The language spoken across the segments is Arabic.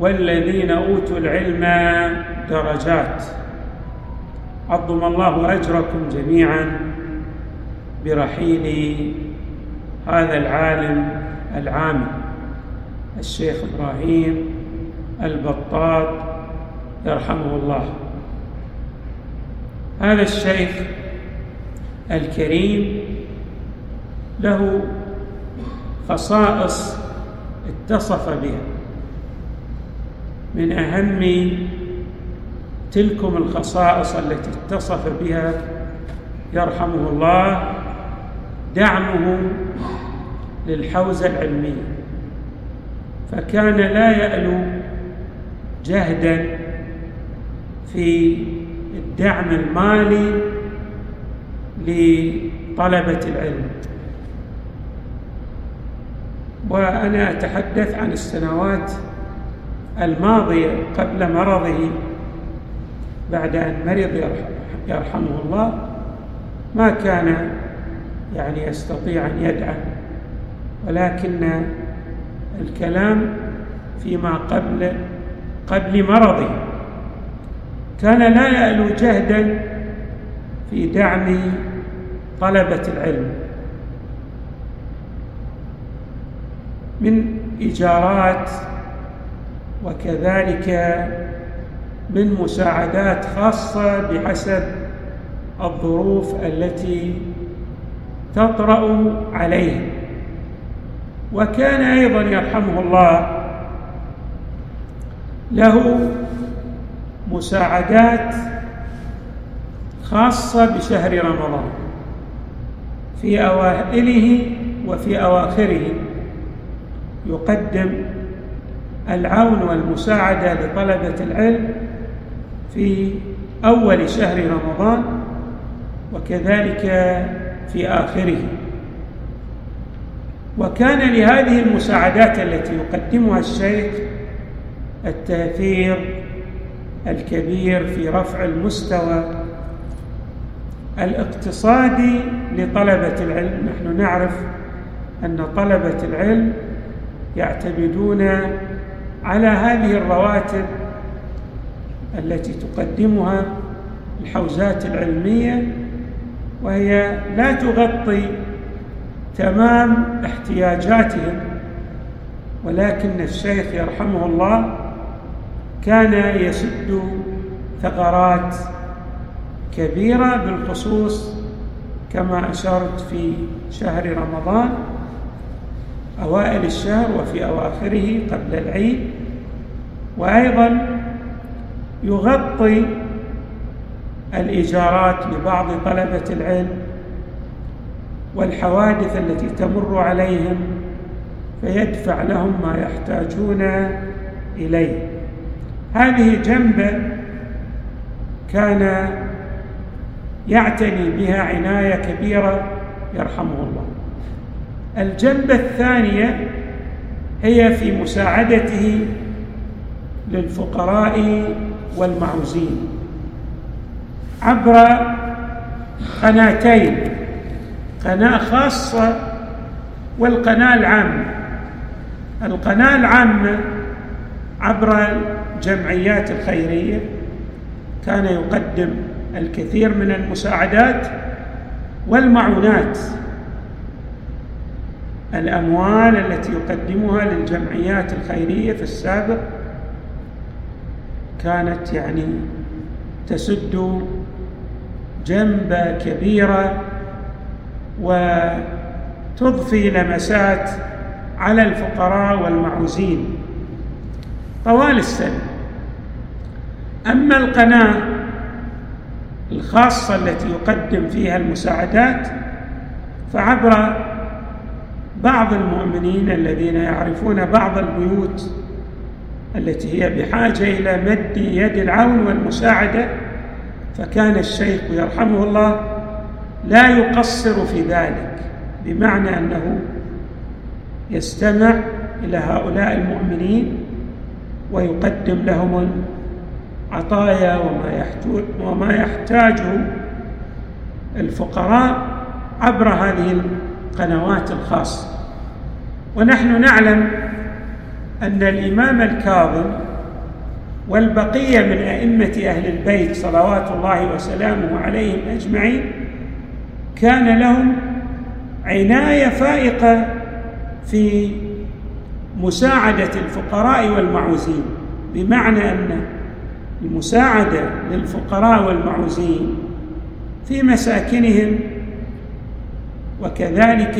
والذين أوتوا العلم درجات. عظم الله أجركم جميعا برحيل هذا العالم العامي الشيخ إبراهيم البطاط يرحمه الله. هذا الشيخ الكريم له خصائص اتصف بها. من أهم تلكم الخصائص التي اتصف بها يرحمه الله دعمه للحوزة العلمية. فكان لا يالو جهدا في الدعم المالي لطلبة العلم. وأنا أتحدث عن السنوات الماضيه قبل مرضه بعد أن مرض يرحمه الله ما كان يعني يستطيع أن يدعم ولكن الكلام فيما قبل قبل مرضه. كان لا يألو جهدا في دعم طلبة العلم. من إيجارات وكذلك من مساعدات خاصة بحسب الظروف التي تطرأ عليه. وكان أيضا يرحمه الله له مساعدات خاصة بشهر رمضان في أوائله وفي أواخره. يقدم العون والمساعدة لطلبة العلم في أول شهر رمضان وكذلك في آخره. وكان لهذه المساعدات التي يقدمها الشيخ التأثير الكبير في رفع المستوى الاقتصادي لطلبة العلم. نحن نعرف أن طلبة العلم يعتمدون على هذه الرواتب التي تقدمها الحوزات العلمية وهي لا تغطي تمام احتياجاتهم. ولكن الشيخ يرحمه الله كان يسد ثغرات كبيرة بالخصوص كما أشرت في شهر رمضان. أوائل الشهر وفي أواخره قبل العيد. وأيضا يغطي الإيجارات لبعض طلبة العلم والحوادث التي تمر عليهم فيدفع لهم ما يحتاجون إليه. هذه جنبة كان يعتني بها عناية كبيرة يرحمه الله. الجنبة الثانية هي في مساعدته للفقراء والمعوزين. عبر قناتين قناة خاصة والقناة العامة. القناة العامة عبر الجمعيات الخيرية كان يقدم الكثير من المساعدات والمعونات. الأموال التي يقدمها للجمعيات الخيرية في السابق كانت يعني تسد جنبه كبيرة وتضفي لمسات على الفقراء والمعوزين. طوال السنة. أما القناة الخاصة التي يقدم فيها المساعدات فعبر بعض المؤمنين الذين يعرفون بعض البيوت التي هي بحاجة إلى مد يد العون والمساعدة فكان الشيخ يرحمه الله لا يقصر في ذلك بمعنى أنه يستمع إلى هؤلاء المؤمنين ويقدم لهم العطايا وما وما يحتاجه الفقراء عبر هذه القنوات الخاصة ونحن نعلم أن الإمام الكاظم والبقية من أئمة أهل البيت صلوات الله وسلامه عليهم أجمعين كان لهم عناية فائقة في مساعدة الفقراء والمعوزين بمعنى أن المساعدة للفقراء والمعوزين في مساكنهم وكذلك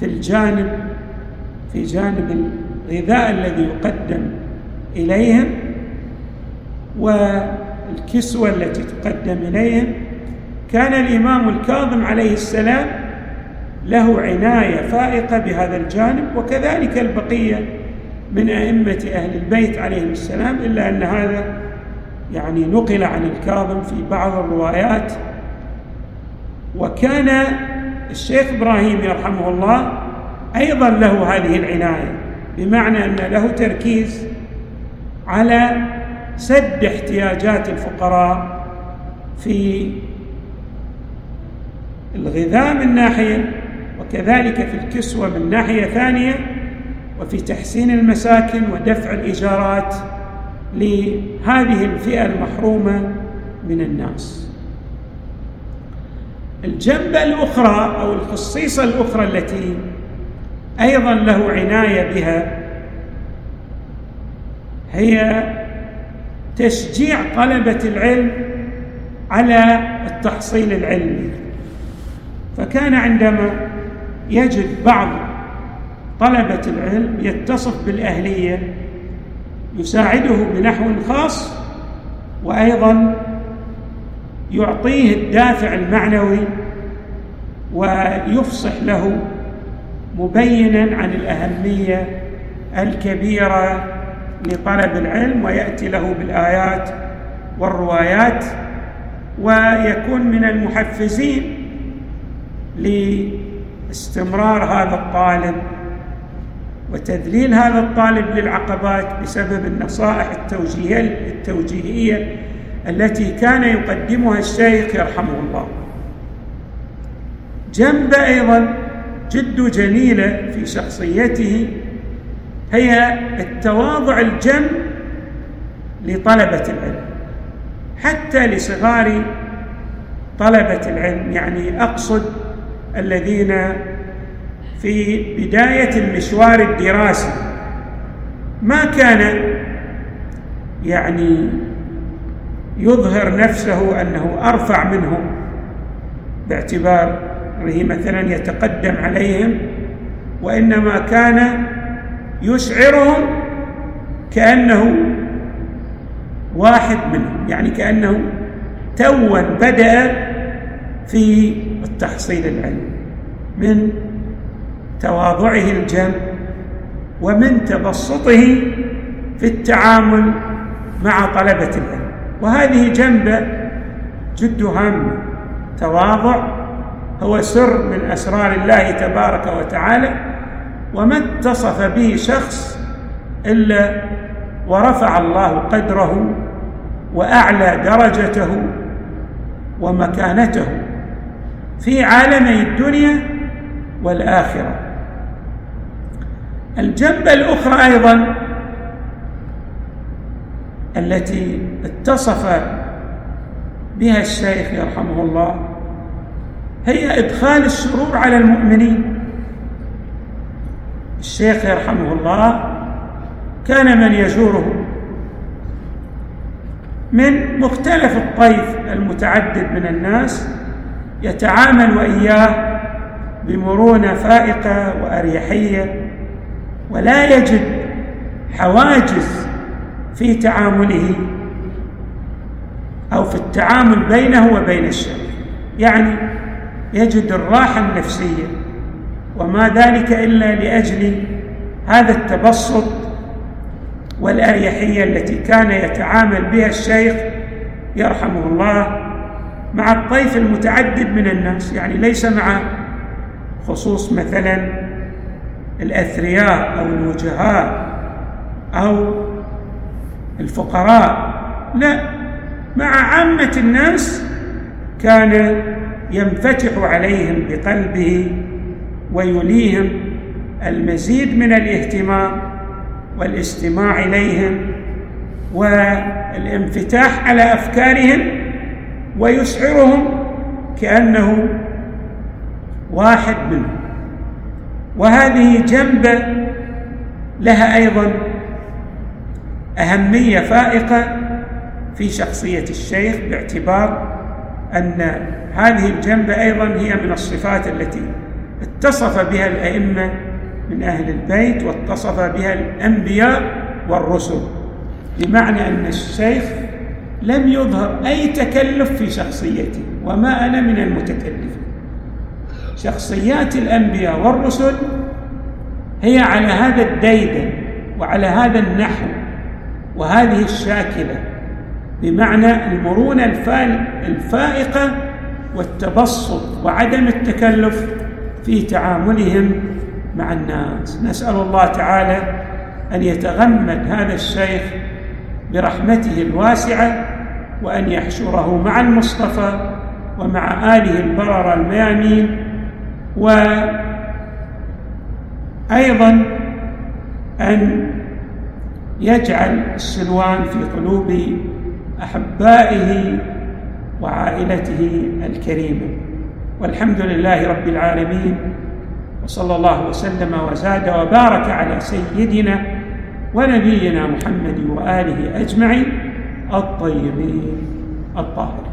في الجانب في جانب الغذاء الذي يقدم إليهم والكسوة التي تقدم إليهم كان الإمام الكاظم عليه السلام له عناية فائقة بهذا الجانب وكذلك البقية من أئمة أهل البيت عليهم السلام إلا أن هذا يعني نقل عن الكاظم في بعض الروايات وكان الشيخ إبراهيم يرحمه الله أيضا له هذه العناية بمعنى أن له تركيز على سد احتياجات الفقراء في الغذاء من ناحية وكذلك في الكسوة من ناحية ثانية وفي تحسين المساكن ودفع الإيجارات لهذه الفئة المحرومة من الناس. الجنبة الأخرى أو الخصيصة الأخرى التي أيضا له عناية بها هي تشجيع طلبة العلم على التحصيل العلمي. فكان عندما يجد بعض طلبة العلم يتصف بالأهلية يساعده بنحو خاص وأيضا يعطيه الدافع المعنوي ويفصح له مبينا عن الأهمية الكبيرة لطلب العلم ويأتي له بالآيات والروايات ويكون من المحفزين لاستمرار هذا الطالب وتذليل هذا الطالب للعقبات بسبب النصائح التوجيهية, التي كان يقدمها الشيخ يرحمه الله. جنب أيضا جد جميلة في شخصيته هي التواضع الجم لطلبة العلم. حتى لصغار طلبة العلم يعني أقصد الذين في بداية المشوار الدراسي. ما كان يعني يظهر نفسه أنه أرفع منهم باعتباره مثلا يتقدم عليهم وإنما كان يشعرهم كأنه واحد منهم يعني كأنه توا بدأ في التحصيل العلمي من تواضعه الجم ومن تبسطه في التعامل مع طلبة العلم. وهذه جنبة جد هامة تواضع هو سر من أسرار الله تبارك وتعالى وما اتصف به شخص إلا ورفع الله قدره وأعلى درجته ومكانته في عالمي الدنيا والآخرة. الجنبة الأخرى أيضا التي اتصف بها الشيخ يرحمه الله هي إدخال السرور على المؤمنين. الشيخ يرحمه الله كان من يزوره من مختلف الطيف المتعدد من الناس يتعامل وإياه بمرونة فائقة وأريحية ولا يجد حواجز في تعامله أو في التعامل بينه وبين الشيخ يعني يجد الراحة النفسية وما ذلك إلا لأجل هذا التبسط والاريحيه التي كان يتعامل بها الشيخ يرحمه الله مع الطيف المتعدد من الناس. يعني ليس مع خصوص مثلا الأثرياء أو الوجهاء أو الفقراء. لا مع عامة الناس كان ينفتح عليهم بقلبه ويليهم المزيد من الاهتمام والاستماع إليهم والانفتاح على أفكارهم ويشعرهم كأنه واحد منهم. وهذه جنبة لها أيضا أهمية فائقة في شخصية الشيخ باعتبار أن هذه الجنبة أيضا هي من الصفات التي اتصف بها الأئمة من أهل البيت واتصف بها الأنبياء والرسل بمعنى أن الشيخ لم يظهر أي تكلف في شخصيته وما أنا من المتكلفين شخصيات الأنبياء والرسل هي على هذا الديدن وعلى هذا النحو وهذه الشاكلة بمعنى المرونة الفائقة والتبسط وعدم التكلف في تعاملهم مع الناس. نسأل الله تعالى أن يتغمد هذا الشيخ برحمته الواسعة وأن يحشره مع المصطفى ومع آله البرر الميامين وأيضا أن يجعل السلوان في قلوب أحبائه وعائلته الكريمة. والحمد لله رب العالمين وصلى الله وسلم وزاد وبارك على سيدنا ونبينا محمد وآله أجمعين الطيبين الطاهرين.